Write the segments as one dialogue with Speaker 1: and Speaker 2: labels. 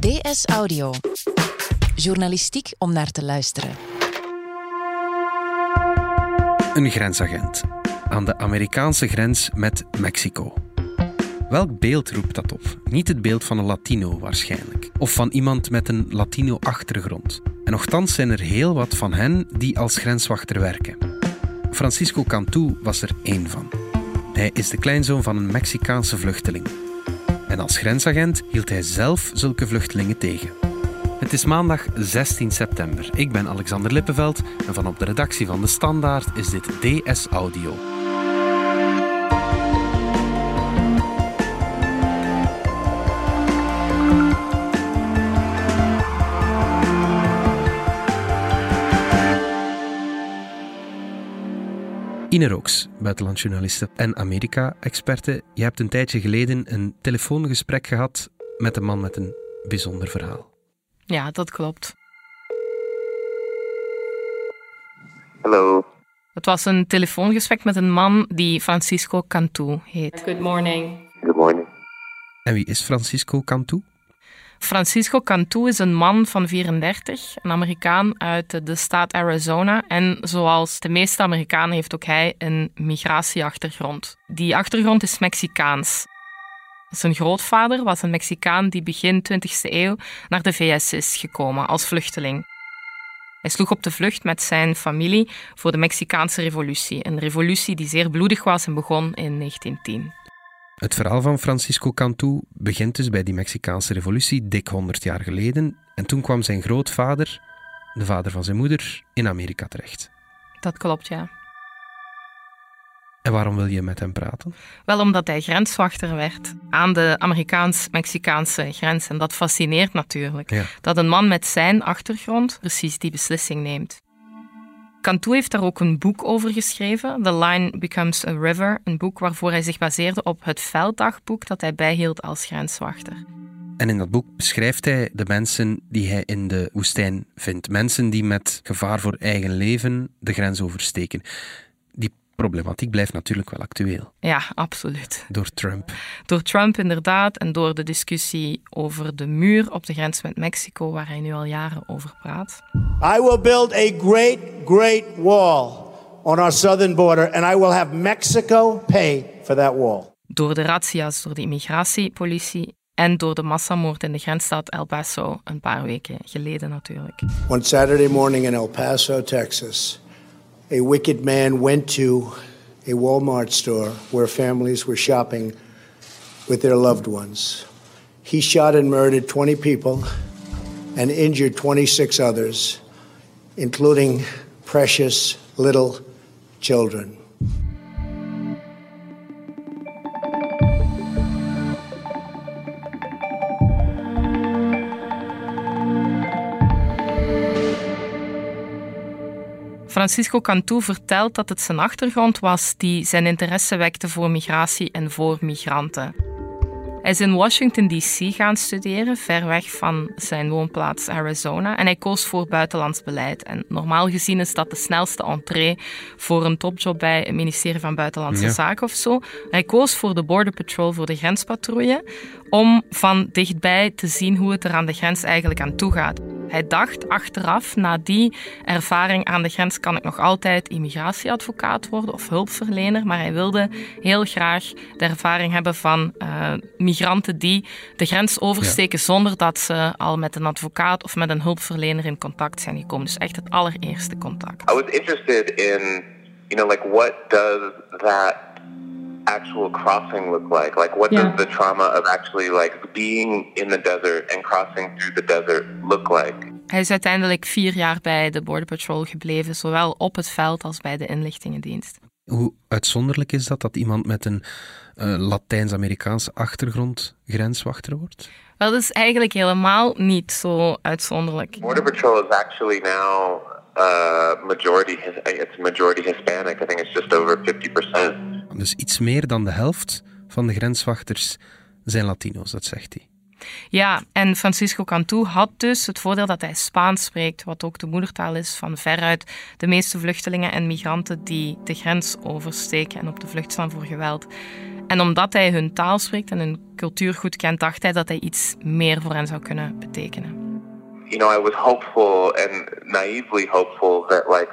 Speaker 1: DS Audio. Journalistiek om naar te luisteren.
Speaker 2: Een grensagent aan de Amerikaanse grens met Mexico. Welk beeld roept dat op? Niet het beeld van een Latino waarschijnlijk, of van iemand met een Latino-achtergrond. En nochtans zijn er heel wat van hen die als grenswachter werken. Francisco Cantu was er één van. Hij is de kleinzoon van een Mexicaanse vluchteling. En als grensagent hield hij zelf zulke vluchtelingen tegen. Het is maandag 16 september. Ik ben Alexander Lippenveld en van op de redactie van De Standaard is dit DS Audio. Ine Rooks, buitenlandjournaliste en Amerika-experte. Je hebt een tijdje geleden een telefoongesprek gehad met een man met een bijzonder verhaal.
Speaker 3: Ja, dat klopt.
Speaker 4: Hallo.
Speaker 3: Het was een telefoongesprek met een man die Francisco Cantu heet.
Speaker 5: Good morning.
Speaker 4: Good morning.
Speaker 2: En wie is Francisco Cantu?
Speaker 3: Francisco Cantu is een man van 34, een Amerikaan uit de staat Arizona. En zoals de meeste Amerikanen heeft ook hij een migratieachtergrond. Die achtergrond is Mexicaans. Zijn grootvader was een Mexicaan die begin 20e eeuw naar de VS is gekomen als vluchteling. Hij sloeg op de vlucht met zijn familie voor de Mexicaanse revolutie. Een revolutie die zeer bloedig was en begon in 1910.
Speaker 2: Het verhaal van Francisco Cantu begint dus bij die Mexicaanse revolutie, dik 100 jaar geleden. En toen kwam zijn grootvader, de vader van zijn moeder, in Amerika terecht.
Speaker 3: Dat klopt, ja.
Speaker 2: En waarom wil je met hem praten?
Speaker 3: Wel omdat hij grenswachter werd aan de Amerikaans-Mexicaanse grens. En dat fascineert natuurlijk.
Speaker 2: Ja.
Speaker 3: Dat een man met zijn achtergrond precies die beslissing neemt. Cantu heeft daar ook een boek over geschreven, The Line Becomes a River. Een boek waarvoor hij zich baseerde op het velddagboek dat hij bijhield als grenswachter.
Speaker 2: En in dat boek beschrijft hij de mensen die hij in de woestijn vindt. Mensen die met gevaar voor eigen leven de grens oversteken. Problematiek blijft natuurlijk wel actueel.
Speaker 3: Ja, absoluut.
Speaker 2: Door Trump.
Speaker 3: Door Trump inderdaad en door de discussie over de muur op de grens met Mexico, waar hij nu al jaren over praat.
Speaker 6: I will build a great, great wall on our southern border, and I will have Mexico pay for that wall.
Speaker 3: Door de razzia's door de immigratiepolitie en door de massamoord in de grensstad El Paso een paar weken geleden natuurlijk.
Speaker 6: One Saturday morning in El Paso, Texas, a wicked man went to a Walmart store where families were shopping with their loved ones. He shot and murdered 20 people and injured 26 others, including precious little children.
Speaker 3: Francisco Cantu vertelt dat het zijn achtergrond was die zijn interesse wekte voor migratie en voor migranten. Hij is in Washington DC gaan studeren, ver weg van zijn woonplaats Arizona, en hij koos voor buitenlands beleid. En normaal gezien is dat de snelste entree voor een topjob bij het ministerie van Buitenlandse
Speaker 2: Ja.
Speaker 3: Zaken of zo. Hij koos voor de Border Patrol, voor de grenspatrouille, om van dichtbij te zien hoe het er aan de grens eigenlijk aan toe gaat. Hij dacht achteraf, na die ervaring aan de grens kan ik nog altijd immigratieadvocaat worden of hulpverlener, maar hij wilde heel graag de ervaring hebben van eh, migranten die de grens oversteken zonder dat ze al met een advocaat of met een hulpverlener in contact zijn gekomen. Dus echt het allereerste contact.
Speaker 4: I was interested in, you know, like what does that actual crossing look like? Like what
Speaker 5: Yeah.
Speaker 4: does the trauma of actually like being in the desert and crossing through the desert look like?
Speaker 3: Hij is uiteindelijk vier jaar bij de Border Patrol gebleven, zowel op het veld als bij de inlichtingendienst.
Speaker 2: Hoe uitzonderlijk is dat dat iemand met een eh, Latijns-Amerikaanse achtergrond grenswachter wordt?
Speaker 3: Wel, dat is eigenlijk helemaal niet zo uitzonderlijk.
Speaker 4: Border Patrol is actually now uh, majority. It's majority Hispanic. I think it's just over fifty percent.
Speaker 2: Dus iets meer dan de helft van de grenswachters zijn Latino's, dat zegt hij.
Speaker 3: Ja, en Francisco Cantu had dus het voordeel dat hij Spaans spreekt, wat ook de moedertaal is van veruit de meeste vluchtelingen en migranten die de grens oversteken en op de vlucht staan voor geweld. En omdat hij hun taal spreekt en hun cultuur goed kent, dacht hij dat hij iets meer voor hen zou kunnen betekenen.
Speaker 4: You know, I was hopeful and naively hopeful that like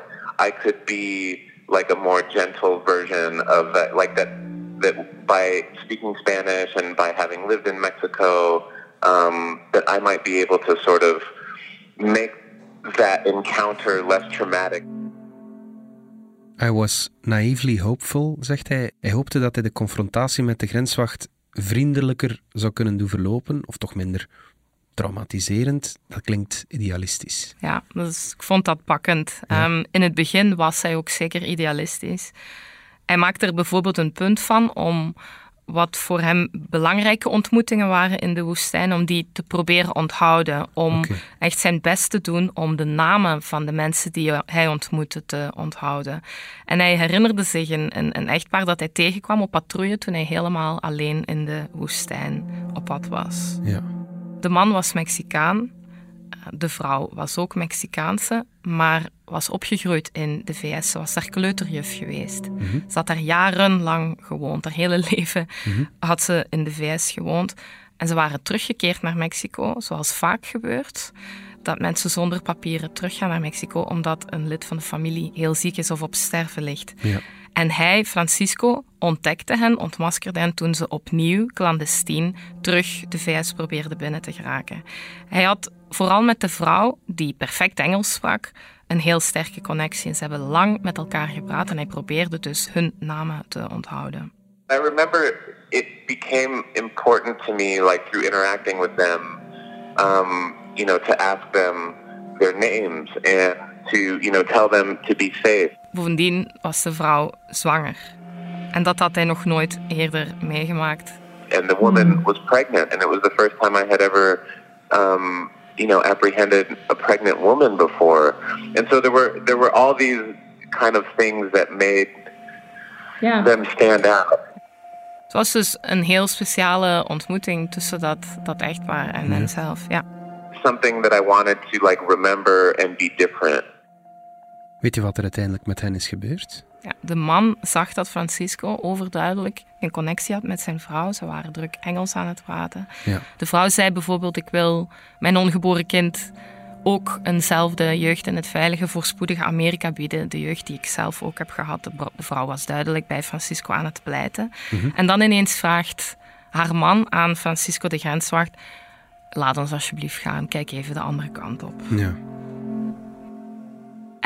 Speaker 4: I could be like a more gentle version of that, like that that by speaking Spanish and by having lived in Mexico, um, that I might be able to sort of make that encounter less traumatic.
Speaker 2: I was naively hopeful, zegt hij. Hij hoopte dat hij de confrontatie met de grenswacht vriendelijker zou kunnen doen verlopen, of toch minder traumatiserend. Dat klinkt idealistisch.
Speaker 3: Ja, dus ik vond dat pakkend. Um, in het begin was hij ook zeker idealistisch. Hij maakte er bijvoorbeeld een punt van om wat voor hem belangrijke ontmoetingen waren in de woestijn, om die te proberen onthouden. Om echt zijn best te doen om de namen van de mensen die hij ontmoette te onthouden. En hij herinnerde zich een, een, een echtpaar dat hij tegenkwam op patrouille toen hij helemaal alleen in de woestijn op pad was.
Speaker 2: Ja.
Speaker 3: De man was Mexicaan, de vrouw was ook Mexicaanse, maar was opgegroeid in de VS. Ze was daar kleuterjuf geweest. Ze had daar jarenlang gewoond. Haar hele leven had ze in de VS gewoond. En ze waren teruggekeerd naar Mexico, zoals vaak gebeurt. Dat mensen zonder papieren teruggaan naar Mexico omdat een lid van de familie heel ziek is of op sterven ligt.
Speaker 2: Ja.
Speaker 3: En hij, Francisco, ontdekte hen, ontmaskerde hen toen ze opnieuw, clandestien, terug de VS probeerden binnen te geraken. Hij had vooral met de vrouw, die perfect Engels sprak, een heel sterke connectie. Ze hebben lang met elkaar gepraat en hij probeerde dus hun namen te onthouden.
Speaker 4: I remember it became important to me, like through interacting with them, um, you know, to ask them their names and to, you know, tell them to be safe.
Speaker 3: Bovendien was de vrouw zwanger. En dat had hij nog nooit eerder meegemaakt.
Speaker 4: And the woman was pregnant, and it was the first time I had ever, um, you know, apprehended a pregnant woman before. And so there were there were all these kind of things that made them stand out.
Speaker 3: Het was dus een heel speciale ontmoeting tussen dat, dat echtpaar en henzelf. Ja.
Speaker 4: Something that I wanted to like remember and be different.
Speaker 2: Weet je wat er uiteindelijk met hen is gebeurd?
Speaker 3: Ja, de man zag dat Francisco overduidelijk een connectie had met zijn vrouw. Ze waren druk Engels aan het praten.
Speaker 2: Ja.
Speaker 3: De vrouw zei bijvoorbeeld: Ik wil mijn ongeboren kind ook eenzelfde jeugd in het veilige, voorspoedige Amerika bieden. De jeugd die ik zelf ook heb gehad. De vrouw was duidelijk bij Francisco aan het pleiten. En dan ineens vraagt haar man aan Francisco de grenswacht: Laat ons alsjeblieft gaan, kijk even de andere kant op.
Speaker 2: Ja.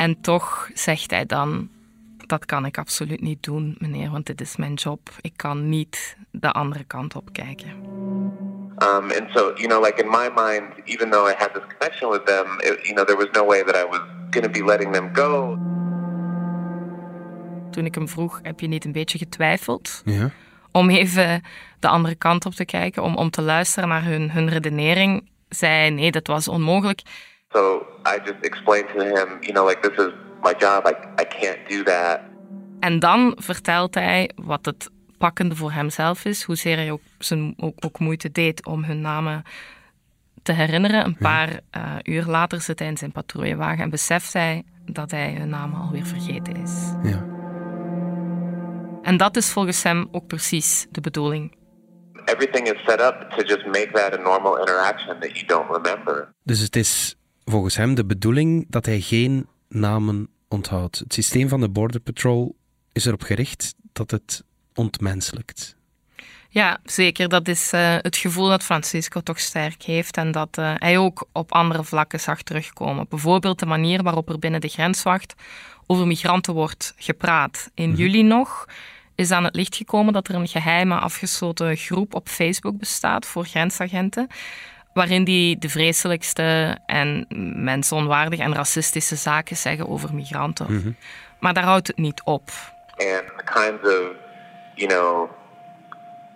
Speaker 3: En toch zegt hij dan: Dat kan ik absoluut niet doen, meneer, want dit is mijn job. Ik kan niet de andere kant op kijken.
Speaker 4: Um, and so, you know, like in my mind, even though I had this connection with them, it, you know, there was no way that I was going to be letting them go.
Speaker 3: Toen ik hem vroeg: Heb je niet een beetje getwijfeld?
Speaker 2: Ja.
Speaker 3: Om even de andere kant op te kijken, om, om te luisteren naar hun, hun redenering, zei hij: Nee, dat was onmogelijk.
Speaker 4: So I just explained to him, you know, like this is my job. I, I can't do that.
Speaker 3: En dan vertelt hij wat het pakkende voor hemzelf is, hoezeer hij ook, zijn, ook, ook moeite deed om hun namen te herinneren. Een paar eh, uur later zit hij in zijn patrouillewagen en beseft hij dat hij hun namen alweer vergeten is.
Speaker 2: ja.
Speaker 3: En dat is volgens hem ook precies de bedoeling.
Speaker 4: Everything is set up to just make that a normal interaction that you don't remember.
Speaker 2: Dus het is volgens hem de bedoeling dat hij geen namen onthoudt. Het systeem van de Border Patrol is erop gericht dat het ontmenselijkt.
Speaker 3: Ja, zeker. Dat is eh, het gevoel dat Francisco toch sterk heeft en dat eh, hij ook op andere vlakken zag terugkomen. Bijvoorbeeld de manier waarop er binnen de grenswacht over migranten wordt gepraat. In juli nog is aan het licht gekomen dat er een geheime afgesloten groep op Facebook bestaat voor grensagenten, waarin die de vreselijkste en mensonwaardige en racistische zaken zeggen over migranten. Maar daar houdt het niet op.
Speaker 4: And the kinds of, you know,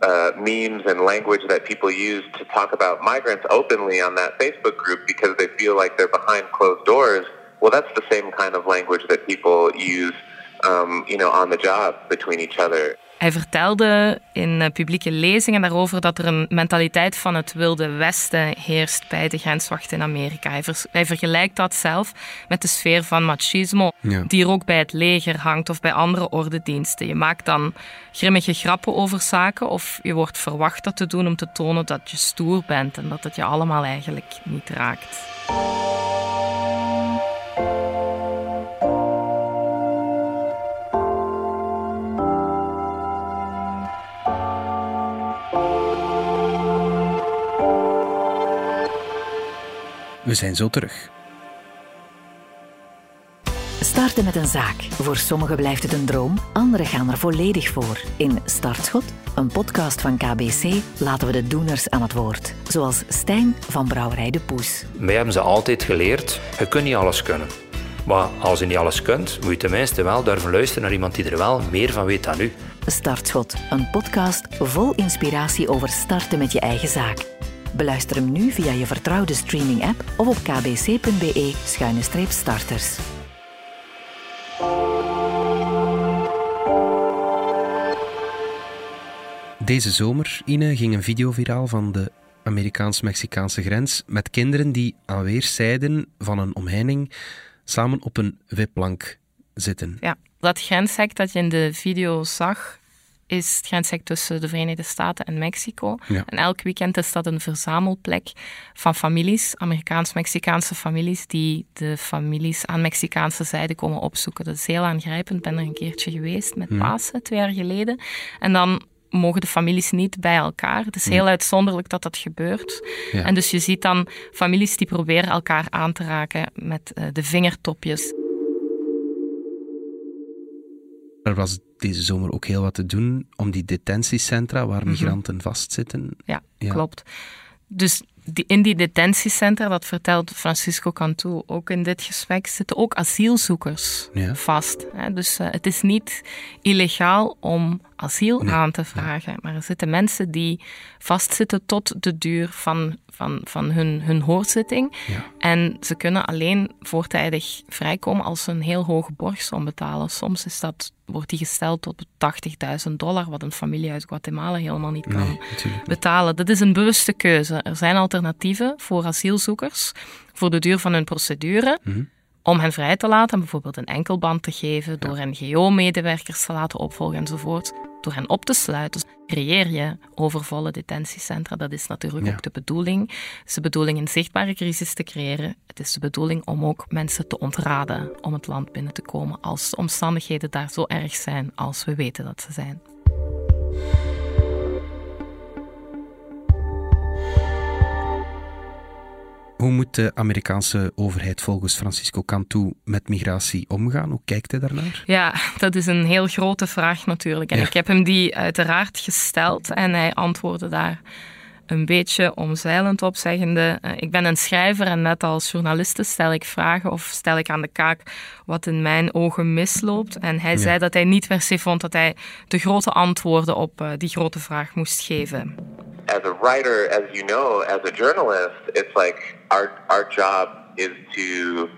Speaker 4: uh, memes and language that people use to talk about migrants openly on that Facebook group because they feel like they're behind closed doors. Well, that's the same kind of language that people use, um, you know, on the job between each other.
Speaker 3: Hij vertelde in eh, publieke lezingen daarover dat er een mentaliteit van het wilde westen heerst bij de grenswachten in Amerika. Hij, hij vergelijkt dat zelf met de sfeer van machismo, die er ook bij het leger hangt of bij andere ordendiensten. Je maakt dan grimmige grappen over zaken of je wordt verwacht dat te doen om te tonen dat je stoer bent en dat het je allemaal eigenlijk niet raakt.
Speaker 2: We zijn zo terug.
Speaker 5: Starten met een zaak. Voor sommigen blijft het een droom, anderen gaan er volledig voor. In Startschot, een podcast van KBC, laten we de doeners aan het woord. Zoals Stijn van Brouwerij de Poes.
Speaker 7: Wij hebben ze altijd geleerd, je kunt niet alles kunnen. Maar als je niet alles kunt, moet je tenminste wel durven luisteren naar iemand die er wel meer van weet dan u.
Speaker 5: Startschot, een podcast vol inspiratie over starten met je eigen zaak. Beluister hem nu via je vertrouwde streaming-app of op kbc.be-starters.
Speaker 2: Deze zomer, Ine, ging een video viraal van de Amerikaans-Mexicaanse grens met kinderen die aan weerszijden van een omheining samen op een wipplank zitten.
Speaker 3: Ja, dat grenshek dat je in de video zag, is het grenshek tussen de Verenigde Staten en Mexico. En elk weekend is dat een verzamelplek van families, Amerikaans-Mexicaanse families, die de families aan Mexicaanse zijde komen opzoeken. Dat is heel aangrijpend. Ik ben er een keertje geweest met Pasen, twee jaar geleden. En dan mogen de families niet bij elkaar. Het is heel uitzonderlijk dat dat gebeurt. En dus je ziet dan families die proberen elkaar aan te raken met uh, de vingertopjes.
Speaker 2: Er was deze zomer ook heel wat te doen om die detentiecentra waar mhm. migranten vastzitten.
Speaker 3: Ja, ja, klopt. Dus die, in die detentiecentra, dat vertelt Francisco Cantu ook in dit gesprek, zitten ook asielzoekers vast. Hè. Dus uh, het is niet illegaal om asiel aan te vragen, maar er zitten mensen die vastzitten tot de duur van van, van hun, hun hoorzitting. Ja. En ze kunnen alleen voortijdig vrijkomen als ze een heel hoge borgsom betalen. Soms is dat, wordt die gesteld tot 80.000 dollar, wat een familie uit Guatemala helemaal niet kan betalen. Dat is een bewuste keuze. Er zijn alternatieven voor asielzoekers voor de duur van hun procedure. Mhm om hen vrij te laten, bijvoorbeeld een enkelband te geven, door NGO-medewerkers te laten opvolgen enzovoort, door hen op te sluiten, creëer je overvolle detentiecentra. Dat is natuurlijk ook de bedoeling. Het is de bedoeling een zichtbare crisis te creëren. Het is de bedoeling om ook mensen te ontraden om het land binnen te komen als de omstandigheden daar zo erg zijn als we weten dat ze zijn.
Speaker 2: Hoe moet de Amerikaanse overheid volgens Francisco Cantu met migratie omgaan? Hoe kijkt hij daarnaar?
Speaker 3: Ja, dat is een heel grote vraag natuurlijk. En ik heb hem die uiteraard gesteld en hij antwoordde daar een beetje omzeilend op, zeggende: uh, Ik ben een schrijver en net als journaliste stel ik vragen of stel ik aan de kaak wat in mijn ogen misloopt. En hij zei dat hij niet per se vond dat hij de grote antwoorden op uh, die grote vraag moest geven.
Speaker 4: As a writer, as you know, as a journalist, it's like our our job is to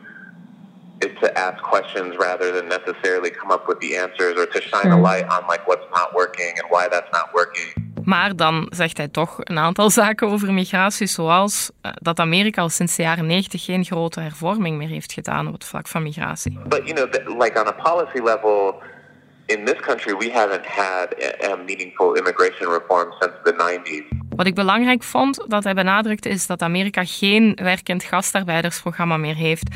Speaker 4: is to ask questions rather than necessarily come up with the answers or to shine a hmm. light on like what's not working and why that's not working.
Speaker 3: Maar dan zegt hij toch een aantal zaken over migratie, zoals uh, dat Amerika al sinds de jaren 90 geen grote hervorming meer heeft gedaan op het vlak van migratie.
Speaker 4: But you know, like on a policy level, in this country we haven't had a, meaningful immigration reform since the 90s.
Speaker 3: Wat ik belangrijk vond dat hij benadrukte is dat Amerika geen werkend gastarbeidersprogramma meer heeft.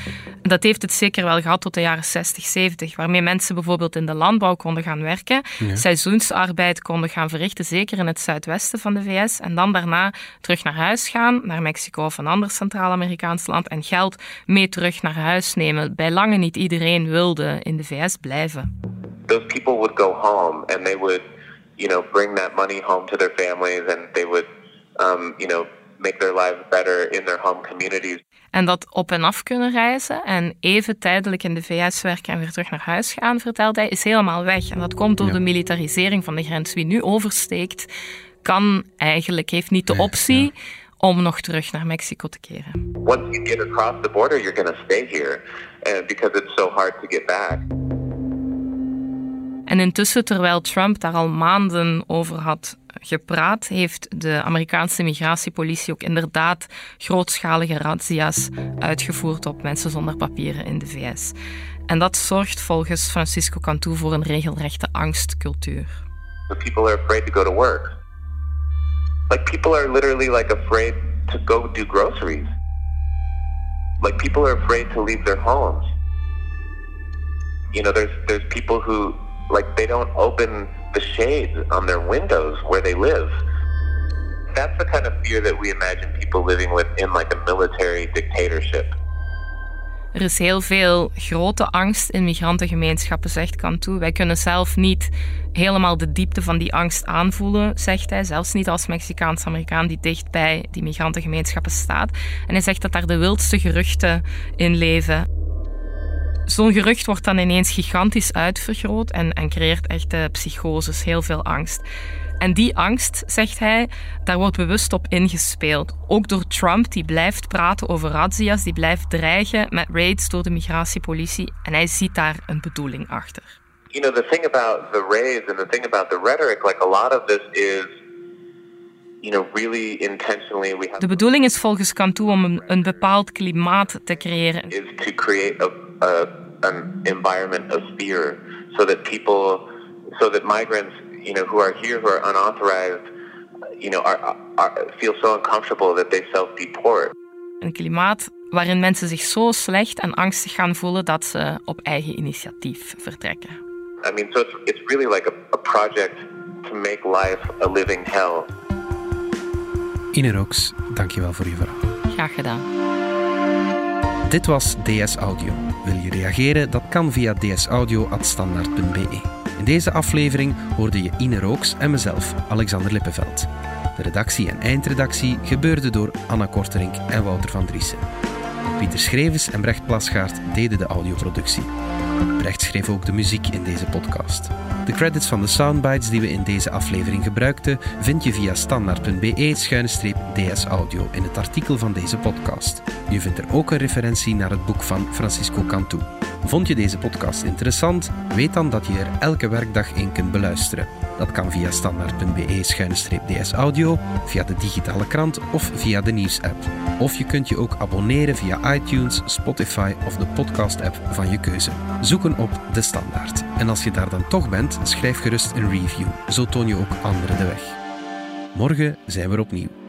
Speaker 3: Dat heeft het zeker wel gehad tot de jaren 60, 70, waarmee mensen bijvoorbeeld in de landbouw konden gaan werken, seizoensarbeid konden gaan verrichten, zeker in het zuidwesten van de VS, en dan daarna terug naar huis gaan, naar Mexico of een ander Centraal-Amerikaans land, en geld mee terug naar huis nemen. Bij lange niet iedereen wilde in de VS blijven.
Speaker 4: Those people would go home and they would you know, bring that money home to their families and they would, um, you know, make their lives better in their home communities.
Speaker 3: En dat op en af kunnen reizen en even tijdelijk in de VS werken en weer terug naar huis gaan, vertelt hij, is helemaal weg. En dat komt door de militarisering van de grens. Wie nu oversteekt, kan eigenlijk, heeft niet de optie om nog terug naar Mexico te keren.
Speaker 4: Once you get across the border, you're going to stay here, and because it's so hard to get back.
Speaker 3: En intussen, terwijl Trump daar al maanden over had gepraat, heeft de Amerikaanse migratiepolitie ook inderdaad grootschalige razzia's uitgevoerd op mensen zonder papieren in de VS. En dat zorgt volgens Francisco Cantu voor een regelrechte angstcultuur.
Speaker 4: The people are afraid to go to work. Like people are literally like afraid to go do groceries. Like people are afraid to leave their homes. You know, there's there's people who like they don't open the shades on their windows where they live. That's the kind of fear that we imagine people living with in like a military dictatorship.
Speaker 3: Er is heel veel grote angst in migrantengemeenschappen, zegt Cantu. Wij kunnen zelf niet helemaal de diepte van die angst aanvoelen, zegt hij. Zelfs niet als Mexicaans-Amerikaan die dicht bij die migrantengemeenschappen staat. En hij zegt dat daar de wildste geruchten in leven. Zo'n gerucht wordt dan ineens gigantisch uitvergroot en, en creëert echte psychoses, heel veel angst. En die angst, zegt hij, daar wordt bewust op ingespeeld. Ook door Trump, die blijft praten over razzia's, die blijft dreigen met raids door de migratiepolitie. En hij ziet daar een bedoeling achter.
Speaker 4: You know, the thing about the raids and the thing about the rhetoric, like a lot of this is you know, really intentionally we have
Speaker 3: De bedoeling is volgens Cantu om een, een bepaald klimaat te creëren.
Speaker 4: is to create a, a an environment of fear so that people so that migrants you know who are here who are unauthorized you know are, are feel so uncomfortable that they self-deport
Speaker 3: Een klimaat waarin mensen zich zo slecht en angstig gaan voelen dat ze op eigen initiatief vertrekken.
Speaker 4: I mean so it's, it's really like a, a project to make life a living hell
Speaker 2: Ine Rox, dankjewel voor je verhaal.
Speaker 3: Graag gedaan.
Speaker 2: Dit was DS Audio. Wil je reageren? Dat kan via dsaudio.standaard.be. In deze aflevering hoorde je Ine Rooks en mezelf, Alexander Lippenveld. De redactie en eindredactie gebeurde door Anna Korterink en Wouter van Driessen. Pieter Schrevens en Brecht Plasgaard deden de audioproductie. Brecht schreef ook de muziek in deze podcast. De credits van de soundbites die we in deze aflevering gebruikten vind je via standaard.be-ds audio in het artikel van deze podcast. Je vindt er ook een referentie naar het boek van Francisco Cantu. Vond je deze podcast interessant? Weet dan dat je er elke werkdag in kunt beluisteren. Dat kan via standaard.be-ds audio, via de digitale krant of via de nieuwsapp. Of je kunt je ook abonneren via iTunes, Spotify of de podcast-app van je keuze. Zoeken op De Standaard. En als je daar dan toch bent, schrijf gerust een review. Zo toon je ook anderen de weg. Morgen zijn we opnieuw.